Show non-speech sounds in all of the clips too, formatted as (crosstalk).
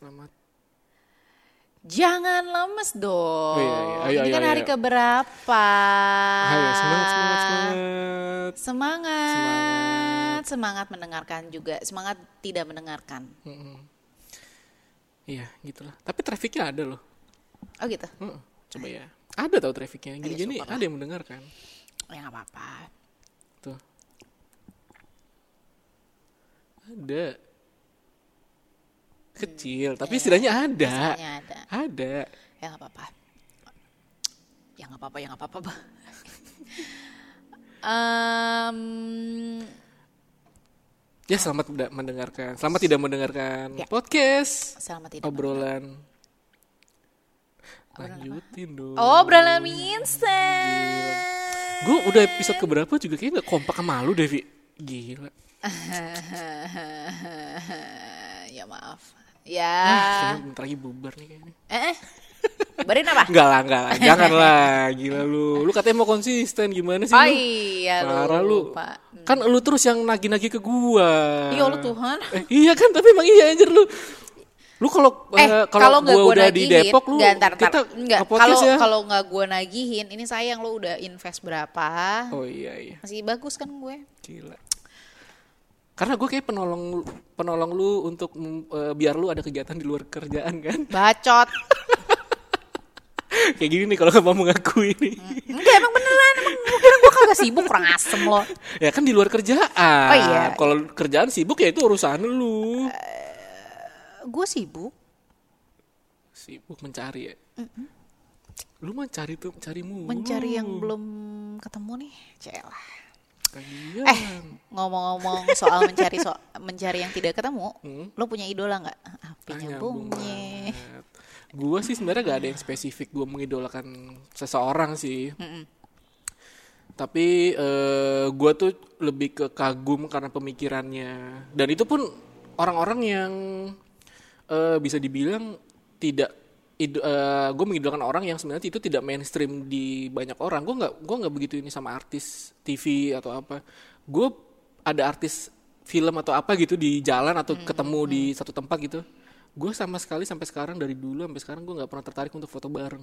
selamat. Jangan lemes dong. Oh, iya, iya. Ayo, Ini ayo, kan ayo, hari ayo. keberapa? Ayo semangat semangat semangat. Semangat. Semangat mendengarkan juga. Semangat tidak mendengarkan. Iya gitulah. Tapi trafficnya ada loh. Oh gitu. Heeh, coba ya. Ada tau trafficnya. Gini-gini ada yang mendengarkan. Ya nggak apa-apa. Tuh. Ada. Kecil, tapi setidaknya ada. Ada. Ada. Ya nggak apa-apa. Ya nggak apa-apa, ya nggak apa-apa. Bang. Em, Ya selamat tidak mendengarkan. Selamat tidak mendengarkan Ya. podcast. selamat tidak. Obrolan. Lanjutin dong. Oh, obrolan mie instan. Gue udah episode keberapa juga kayaknya gak kompak sama lu Devi. Gila. (laughs) ya maaf. Ya. Kayaknya bentar lagi bubar nih kayaknya. Eh, eh. Barin apa? Enggak lah, enggak lah. Jangan lah. Gila lu. Lu katanya mau konsisten. Gimana sih Oh lu? iya Parah lu. lupa. Kan lu terus yang nagih-nagih ke gua. Iya lu Tuhan. Eh, iya kan, tapi emang iya anjir lu. Lu kalau Eh, eh, kalau gua gue udah di nagihin, Depok lu nggak, ntar, ntar. kita Nggak, nge-podcast kalau ya. kalau nggak gue nagihin, ini sayang lo udah invest berapa? Oh iya iya. Masih bagus kan gue? Gila. Karena gue kayak penolong penolong lu untuk mm, eh, biar lu ada kegiatan di luar kerjaan kan. Bacot. (laughs) kayak gini nih kalau mau mengakui ini. Enggak emang beneran, emang gue kira gue kagak sibuk kurang asem lo. ya kan di luar kerjaan. Oh, iya. Kalau kerjaan sibuk ya itu urusan lu. Gue sibuk. Sibuk mencari ya. Lu mah cari tuh cari mulu. Mencari yang belum ketemu nih. Celah. Kalian. Eh, ngomong-ngomong soal mencari so mencari yang tidak ketemu, Hmm? lo punya idola nggak? Api Ah, nyambung nyambungnya. Gua sih sebenarnya gak ada yang spesifik gue mengidolakan seseorang sih. Tapi eh gue tuh lebih ke kagum karena pemikirannya. Dan itu pun orang-orang yang eh bisa dibilang tidak gue mengidolakan orang yang sebenarnya itu tidak mainstream di banyak orang. Gue nggak gue nggak begitu ini sama artis TV atau apa. Gue ada artis film atau apa gitu di jalan atau ketemu di satu tempat gitu. Gue sama sekali sampai sekarang dari dulu sampai sekarang gue nggak pernah tertarik untuk foto bareng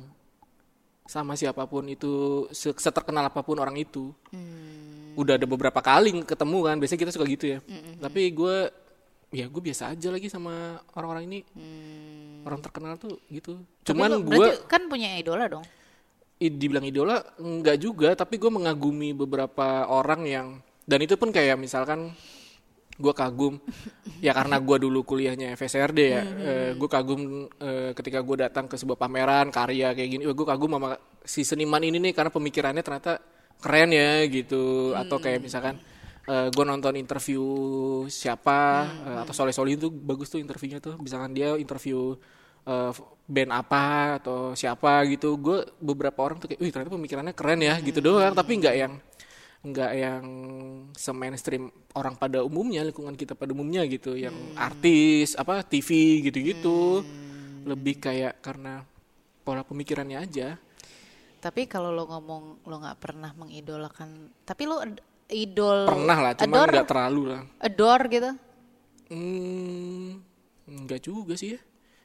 sama siapa pun itu se- seterkenal apa pun orang itu udah ada beberapa kali ketemu kan biasanya kita suka gitu ya tapi gue ya gue biasa aja lagi sama orang-orang ini. Orang terkenal tuh gitu. Cuman gue kan punya idola dong. i- dibilang idola enggak juga. Tapi gue mengagumi beberapa orang yang dan itu pun kayak misalkan gue kagum. (laughs) Ya karena gue dulu kuliahnya FSRD ya gue kagum eh, ketika gue datang ke sebuah pameran karya kayak gini gue kagum sama si seniman ini nih karena pemikirannya ternyata keren ya gitu. Atau kayak misalkan gue nonton interview siapa eh, atau Soleh Solih itu bagus tuh interviewnya tuh. Misalkan dia interview eh, band apa atau siapa gitu. Gue beberapa orang tuh kayak wih ternyata pemikirannya keren ya gitu doang. tapi nggak yang nggak yang se-mainstream orang pada umumnya lingkungan kita pada umumnya gitu. Yang artis apa TV gitu-gitu. Lebih kayak karena pola pemikirannya aja. Tapi kalau lo ngomong lo nggak pernah mengidolakan, tapi lo idol pernah lah cuman adore, nggak terlalu lah. Adore gitu. hmm, nggak juga sih ya.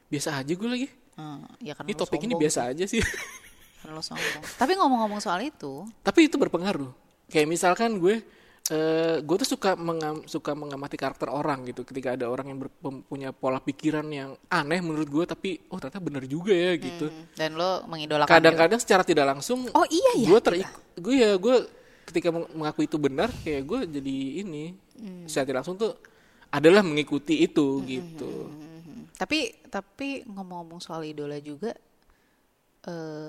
Biasa aja gue lagi. Hmm, ya karena ini topik ini biasa aja sih. (laughs) Karena lo sombong. Tapi ngomong-ngomong soal itu, tapi itu berpengaruh. Kayak misalkan gue eh gue tuh suka mengam- suka mengamati karakter orang gitu. Ketika ada orang yang ber- punya pola pikiran yang aneh menurut gue tapi oh ternyata benar juga ya gitu. Hmm, dan lo mengidolakan. kadang-kadang secara tidak langsung Oh iya ya. gue terik gue ya gue ketika meng- mengaku itu benar kayak gue jadi ini Hmm. secara langsung tuh adalah mengikuti itu gitu Mhm. Tapi tapi ngomong-ngomong soal idola juga, eh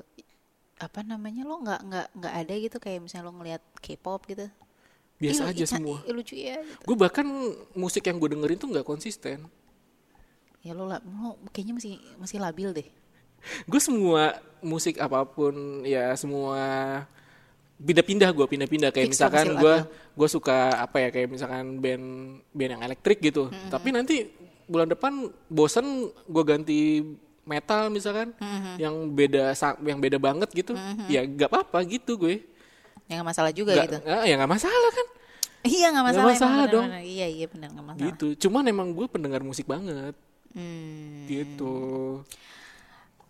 apa namanya lo nggak nggak nggak ada gitu kayak misalnya lo ngelihat K-pop gitu. biasa Ih, aja semua ih, lucu ya. Gitu. gue bahkan musik yang gue dengerin tuh nggak konsisten Ya lo, la- lo kayaknya masih masih labil deh. gue semua musik apa pun ya semua pindah-pindah gue pindah-pindah kayak Fix misalkan gue gue suka apa ya kayak misalkan band band yang elektrik gitu tapi nanti bulan depan bosen gue ganti metal misalkan yang beda yang beda banget gitu ya gak apa-apa gitu gue Ya nggak masalah juga Nggak- gitu. ah, ya nggak masalah kan Iya nggak masalah. masalah emang bener, dong. bener. Iya iya benar nggak masalah. gitu cuman emang gue pendengar musik banget Hmm. gitu.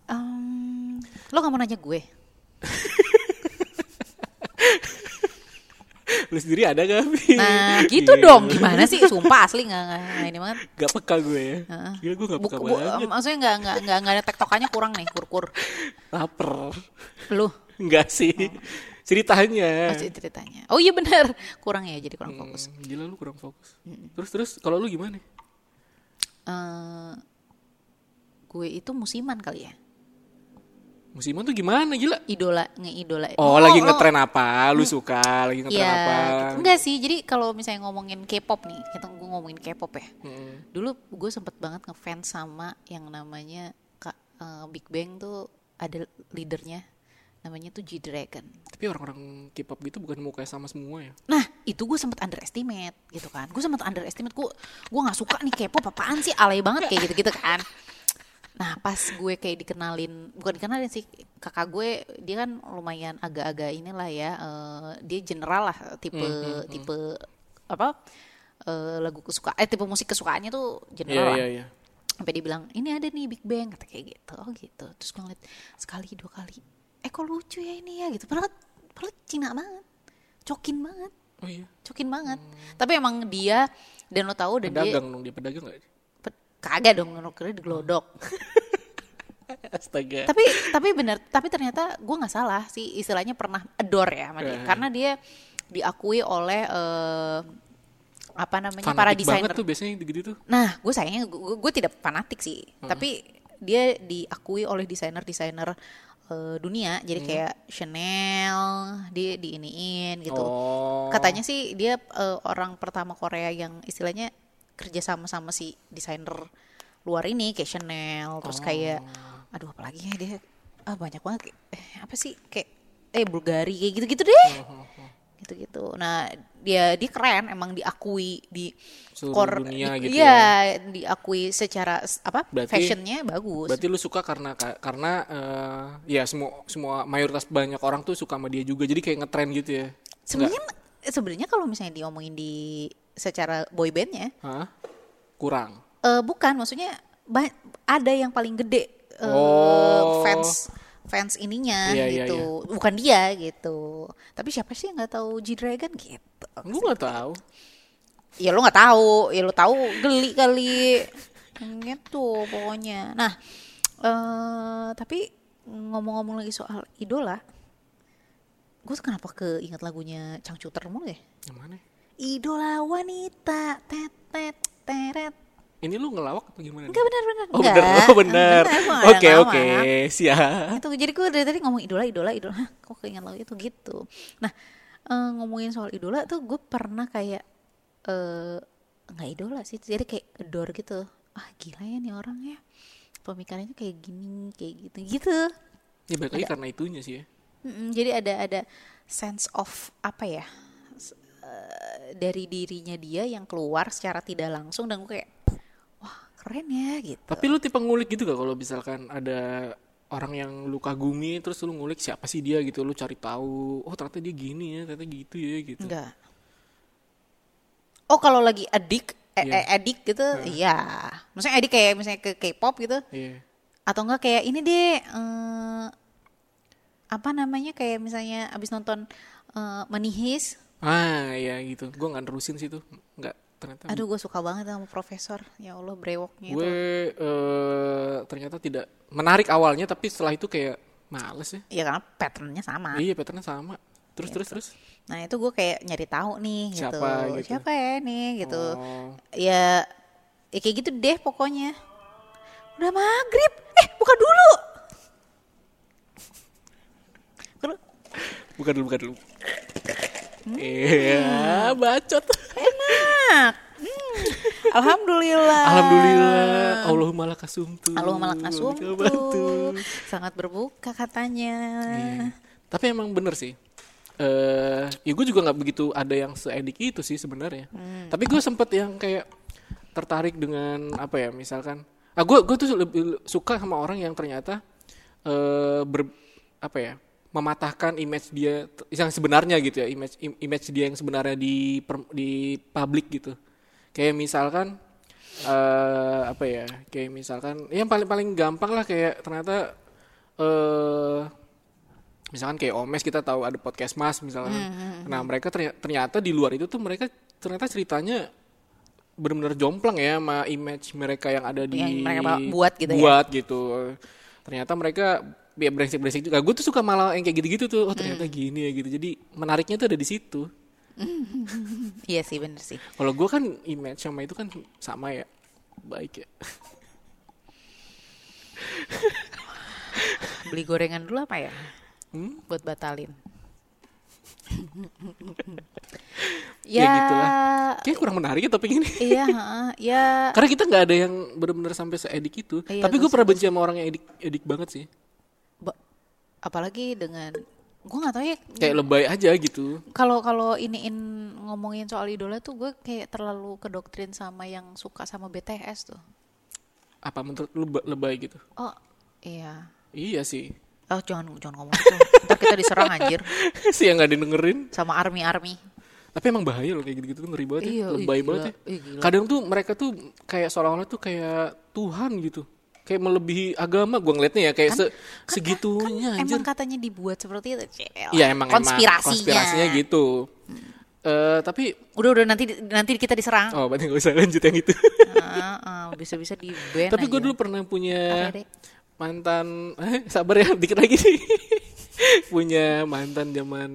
Em, lo gak mau nanya gue? Lu sendiri ada gak? Bi? Nah gitu Iya. dong, gimana sih? Sumpah asli gak, nggak ini banget. Gak peka gue ya. Heeh. Gila gue gak Bu, peka bu- banget. maksudnya nggak nggak nggak nggak ada tektokannya kurang nih, kur-kur. Laper. Lu Enggak sih. Ceritanya. masih ceritanya. Oh iya benar, kurang ya jadi kurang fokus. Hmm, gila lu kurang fokus. Terus terus kalau lu gimana? Eh, gue itu musiman kali ya, Musiman tuh gimana gila? idola ngeidola. Oh, lagi lo- ngetren apa? Lu suka lagi ngetren Iya, apa? gitu. enggak sih. Jadi kalau misalnya ngomongin K-pop nih, kita gue ngomongin K-pop ya. Mm. Dulu gue sempet banget ngefans sama yang namanya Kak eh, Big Bang tuh ada leadernya, namanya tuh G Dragon. Tapi orang-orang K-pop gitu bukan mukanya sama semua ya? Nah itu gue sempet underestimate gitu kan. Gue sempet underestimate gue gue nggak suka nih K-pop apaan sih alay banget kayak gitu-gitu kan. Nah pas gue kayak dikenalin bukan dikenalin sih kakak gue dia kan lumayan agak-agak inilah ya eh, dia general lah tipe tipe apa eh, lagu kesukaan eh tipe musik kesukaannya tuh general lah. iya iya. sampai dia bilang ini ada nih Big Bang kata kayak gitu. Oh gitu. Terus gue ngeliat sekali dua kali. Eh kok lucu ya ini ya? Gitu. Padahal padahal Cina banget. Cokin banget. Oh iya. cokin banget. Tapi emang dia dan lo tahu dan dia Pedagang dong dia pedagang gak? Kagak dong kira digelodok (laughs) Astaga. tapi tapi benar tapi ternyata gue nggak salah sih istilahnya pernah adore ya sama dia Eh. karena dia diakui oleh eh, apa namanya Fanatik para banget desainer tuh biasanya gitu-gitu tuh. Nah, gue sayangnya gue, gue tidak fanatik sih, tapi dia diakui oleh desainer-desainer eh, dunia, jadi kayak Chanel, dia diiniin gitu. Oh. Katanya sih dia eh, orang pertama Korea yang istilahnya kerja sama sama si desainer luar ini kayak Chanel, terus kayak aduh apalagi ya dia ah banyak banget eh, apa sih kayak eh Bulgari kayak gitu-gitu deh. Gitu-gitu. Nah, dia dia keren emang diakui di Seluruh core dunia di- gitu iya, diakui secara apa Berarti- fashionnya bagus. Berarti lu suka karena karena eh, ya semua semua mayoritas banyak orang tuh suka sama dia juga. Jadi kayak ngetren gitu ya. Sebenarnya sebenarnya kalau misalnya diomongin di secara boy bandnya Hah? Kurang. eh bukan maksudnya ada yang paling gede eh, Oh. fans fans ininya Iya, iya, gitu bukan dia gitu tapi siapa sih yang nggak tahu G Dragon gitu Gue gak tahu. ya lo nggak tahu ya lo tahu geli kali gitu pokoknya nah eh tapi ngomong-ngomong lagi soal idola gue kenapa keinget lagunya Changcuter mulu ya Yang mana? Idola wanita tet tet teret. Ini lu ngelawak atau gimana? enggak benar benar. Oh bener, oh nggak Oke oke, siap. itu jadi gue dari tadi ngomong idola idola idola. Hah, kok keinget lagu itu gitu. Nah eh, ngomongin soal idola tuh gue pernah kayak eh nggak idola sih. Jadi kayak adore gitu. Ah gila ya nih orang ya. Pemikirannya kayak gini kayak gitu gitu. Ya balik lagi karena itunya sih ya. Mm-mm, jadi ada ada sense of apa ya eh, dari dirinya dia yang keluar secara tidak langsung dan gue kayak wah keren ya gitu Tapi lu tipe ngulik gitu gak kalau misalkan ada orang yang lu kagumi terus lu ngulik siapa sih dia gitu lu cari tahu oh ternyata dia gini ya ternyata gitu ya gitu Enggak. Oh kalau lagi adik, eh, Iya. eh, adik gitu, iya. Maksudnya adik kayak misalnya ke K-pop gitu, Iya. atau enggak kayak ini deh, eh, apa namanya kayak misalnya abis nonton eh, Manihis, ah ya gitu gue nggak nerusin sih tuh nggak ternyata aduh gue suka banget sama Profesor, ya Allah brewoknya gue itu. eh, ternyata tidak menarik awalnya tapi setelah itu kayak males ya Ya karena patternnya sama. iya patternnya sama terus terus terus Nah itu gue kayak nyari tahu nih gitu, Siapa gitu. siapa ya nih gitu. oh Ya, ya kayak gitu deh pokoknya. Udah maghrib, eh buka dulu. Bukan dulu bukan dulu Hmm. Iya, bacot. enak. Hmm. Alhamdulillah. Alhamdulillah. Allahumma lakasumtu. Allahumma lakasum Lakabatu. Sangat berbuka katanya. Iya. Tapi emang bener sih. Eh, ya gue juga nggak begitu ada yang seedik itu sih sebenarnya. Hmm. Tapi gue sempet yang kayak tertarik dengan apa ya, misalkan, ah gue gue tuh lebih suka sama orang yang ternyata eh ber apa ya, mematahkan image dia yang sebenarnya gitu ya, image im- image dia yang sebenarnya di di publik gitu. Kayak misalkan eh apa ya kayak misalkan yang paling paling gampang lah kayak ternyata eh misalkan kayak Omes kita tahu ada podcast Mas misalnya nah mereka ternyata, ternyata di luar itu tuh mereka ternyata ceritanya benar-benar jomplang ya sama image mereka yang ada di Yang mereka buat gitu ya. buat gitu ternyata mereka ya brengsek-brengsek juga. Gue tuh suka malah yang kayak gitu-gitu tuh. Oh ternyata gini ya gitu. Jadi menariknya tuh ada di situ. (laughs) Iya sih bener sih. kalau gue kan image sama itu kan sama ya. Baik ya. Beli gorengan dulu apa ya? Hmm? Buat batalin. (laughs) Ya gitulah. kayak kurang menarik ya topik ini. (laughs) Iya, ya. Karena kita nggak ada yang benar-benar sampai seedik itu. Iya, tapi gue pernah benci sama orang yang edik edik banget sih apalagi dengan gue nggak tahu ya kayak lebay aja gitu kalau kalau iniin ngomongin soal idola tuh gue kayak terlalu kedoktrin sama yang suka sama BTS tuh. apa menurut lu ba- lebay gitu Oh iya. iya sih Oh jangan jangan ngomong itu. Ntar kita diserang anjir (laughs) sih yang nggak didengerin sama army army. tapi emang bahaya loh kayak gitu-gitu tuh ngeri banget Iya, ya lebay gila. banget ya Ih, gila. kadang tuh mereka tuh kayak seolah-olah tuh kayak Tuhan gitu kayak melebihi agama gue ngeliatnya ya kayak se- segitunya anjir Emang katanya dibuat seperti itu. Cel. iya emang emang konspirasinya. konspirasinya gitu Eh tapi Udah udah nanti nanti kita diserang. oh berarti nggak usah lanjut yang itu Ah, ah, bisa-bisa di ban (laughs) tapi gue dulu pernah punya Dek? mantan eh, sabar ya dikit lagi nih (laughs) punya mantan zaman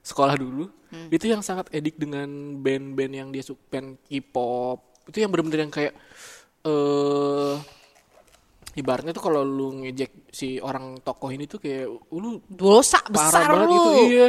sekolah dulu Hmm. itu yang sangat edik dengan band-band yang dia suka band K-pop itu yang bener-bener yang kayak eh ibaratnya tuh kalau lu ngejek si orang tokoh ini tuh kayak "Uh, lu Dosa besar banget lu. gitu iya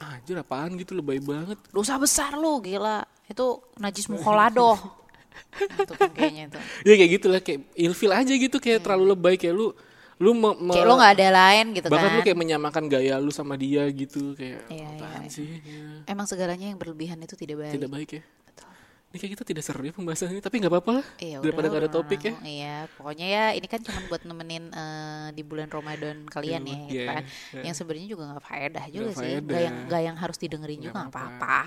anjir apaan gitu lebay banget Dosa besar lu, gila. Itu najis mukholadoh. Nah, itu kan kayaknya itu. ya kayak gitu lah kayak ilfil aja gitu kayak terlalu lebay kayak lu lu me- me- Hmm. Kayak lo nggak ada lain gitu bahkan kan. lu kayak menyamakan gaya lu sama dia gitu kayak Iya, iya, apaan iya. sih Ya, Emang segalanya yang berlebihan itu tidak baik. tidak baik ya. Ini kayak kita tidak seru ya pembahasan ini tapi nggak apa-apa lah Iya, daripada nggak ada topik ya. Iya, pokoknya ya ini kan cuma buat nemenin eh, di bulan Ramadan kalian ya, gitu Iya, kan. iya. Yang sebenarnya juga nggak faedah juga Nggak sih. Nggak yang nggak yang harus didengerin juga nggak apa-apa.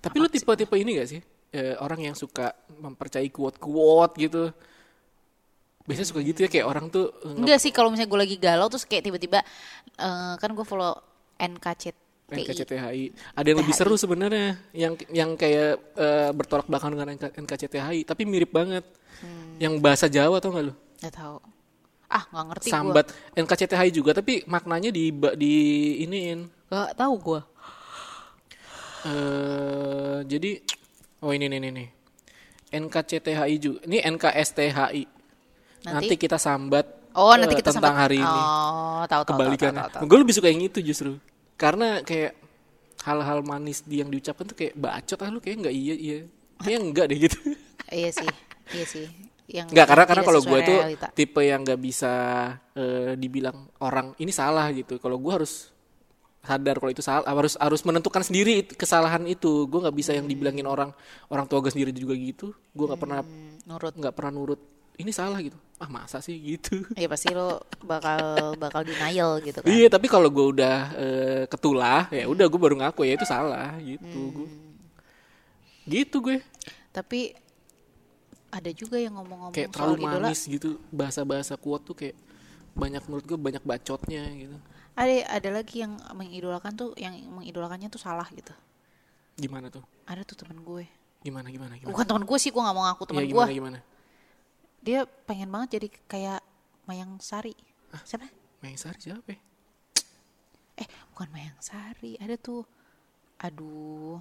tapi lu tipe-tipe ini gak sih Eh, orang yang suka mempercayai quote-quote gitu biasanya suka gitu ya kayak orang tuh Enggak sih kalau misalnya gue lagi galau terus kayak tiba-tiba eh, kan gue follow NKCTI. NKCTHI ada yang lebih seru sebenarnya. Yang yang kayak eh, bertolak belakang dengan NK NKCTHI tapi mirip banget. Hmm. yang bahasa Jawa tau gak lu? Nggak tahu. Ah nggak ngerti sambat. NKCTHI juga tapi maknanya di di iniin. Gak tahu gue. eh jadi oh ini nih nih nih NKCTHI juga ini NKSTHI nanti, Nanti? kita sambat Oh nanti eh, kita tentang sempat- hari ini. Oh tahu tahu kebalikannya. gue lebih suka yang itu justru karena kayak hal-hal manis di yang diucapkan tuh kayak bacot ah lu kayak nggak iya iya kayak enggak deh gitu (laughs) Iya sih, iya sih. Yang Enggak karena karena kalau gue tuh realita. tipe yang nggak bisa eh, dibilang orang ini salah gitu. Kalau gue harus sadar kalau itu salah, harus harus menentukan sendiri it- kesalahan itu. Gue nggak bisa yang dibilangin orang orang tua gue sendiri juga gitu. Gue nggak pernah Hmm, nurut. nggak pernah nurut. Ini salah gitu. Ah masa sih (laughs) gitu. Iya pasti lo bakal bakal denial gitu kan. Iya tapi kalau gue udah eh, ketulah ya udah gue baru ngaku ya itu salah gitu. Hmm. Gitu gue Tapi ada juga yang ngomong-ngomong kayak soal terlalu idola. manis gitu bahasa-bahasa kuat tuh kayak banyak menurut gue banyak bacotnya gitu. Ada ada lagi yang mengidolakan tuh yang mengidolakannya tuh salah gitu. Gimana tuh? Ada tuh temen gue. Gimana gimana gimana? Bukan temen gue sih, gue nggak mau ngaku temen Iya, gue. gimana gimana? Dia pengen banget jadi kayak Mayang Sari. Siapa? Mayang Sari siapa? ya? Eh, bukan Mayang Sari. Ada tuh. Aduh.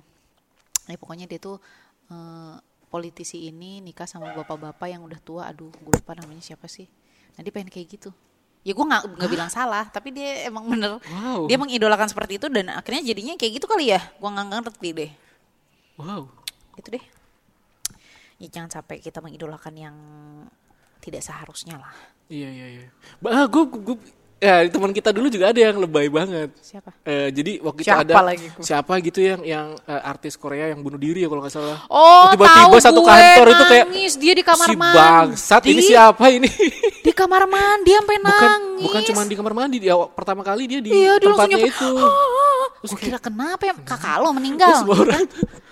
Eh, pokoknya dia tuh eh, politisi ini nikah sama bapak-bapak yang udah tua. Aduh, gue lupa namanya siapa sih. Nah, dia pengen kayak gitu. Ya gue nggak nggak bilang salah, tapi dia emang bener. Wow. Dia mengidolakan seperti itu dan akhirnya jadinya kayak gitu kali ya. Gue nggak ngerti deh. Wow. Itu deh. Ya jangan sampai kita mengidolakan yang tidak seharusnya lah. Iya iya iya. Bah, gue gue ya teman kita dulu juga ada yang lebay banget. Siapa? Eh, jadi waktu itu Siapa ada lagi? siapa gitu yang yang eh, artis Korea yang bunuh diri ya kalau nggak salah. Oh, tiba-tiba satu gue, kantor itu kayak. Dia di kamar si mandi. bangsat ini siapa ini? (laughs) Di kamar mandi sampai bukan nangis. bukan cuma di kamar mandi di awal pertama kali dia di Iya, dia tempatnya itu. Terus gue kira kenapa ya kakak lo meninggal? Terus orang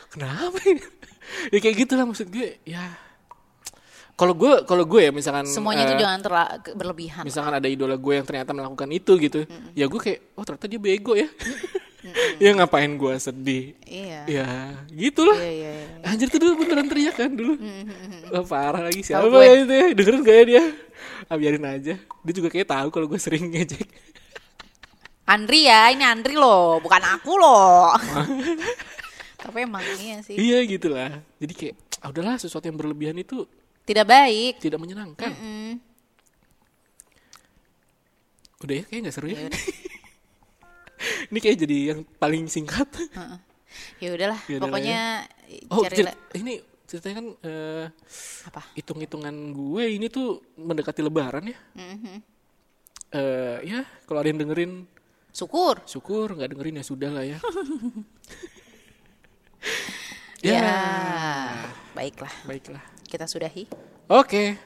kenapa ini? Ya kayak gitu lah maksud gue ya. Kalau gue kalau gue ya misalkan Semuanya itu eh, jangan terlalu berlebihan. misalkan ada idola gue yang ternyata melakukan itu gitu ya gue kayak oh ternyata dia bego ya. (laughs) Ya ngapain gue sedih? Iya. ya gitulah. Iya, iya, iya. anjir tuh dulu beneran teriak kan dulu. Wah, parah lagi. Siapa ya itu ya? Dengerin gak ya dia? Ah, biarin aja. Dia juga kayak tahu kalau gue sering ngejek. Andri ya, ini Andri loh, bukan aku loh. (laughs) Tapi emang iya sih. iya gitulah jadi kayak ah, udahlah sesuatu yang berlebihan itu Tidak baik. tidak menyenangkan Mm. udah ya kayak nggak seru ya, Ya (laughs) ini kayak jadi yang paling singkat Heeh. Ya udahlah, Ya udahlah pokoknya oh cari cer- la- ini ceritanya kan eh, apa? hitung-hitungan gue ini tuh mendekati lebaran ya Mhm. eh ya kalau ada yang dengerin Syukur. syukur nggak dengerin ya sudah lah ya (laughs) Ya. Baiklah, baiklah kita sudahi. oke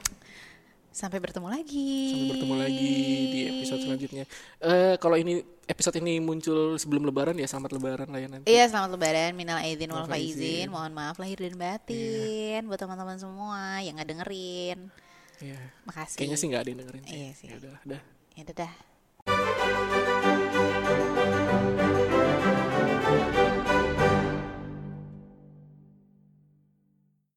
Sampai bertemu lagi. sampai bertemu lagi di episode selanjutnya eh kalau ini episode ini muncul sebelum lebaran ya selamat lebaran lah ya nanti Iya, selamat lebaran. Minal aidin wal faizin. Mohon maaf lahir dan batin buat teman-teman semua yang nggak dengerin. Iya. Makasih. kayaknya sih nggak ada yang dengerin Iya sih. ya udah dah Ya dadah.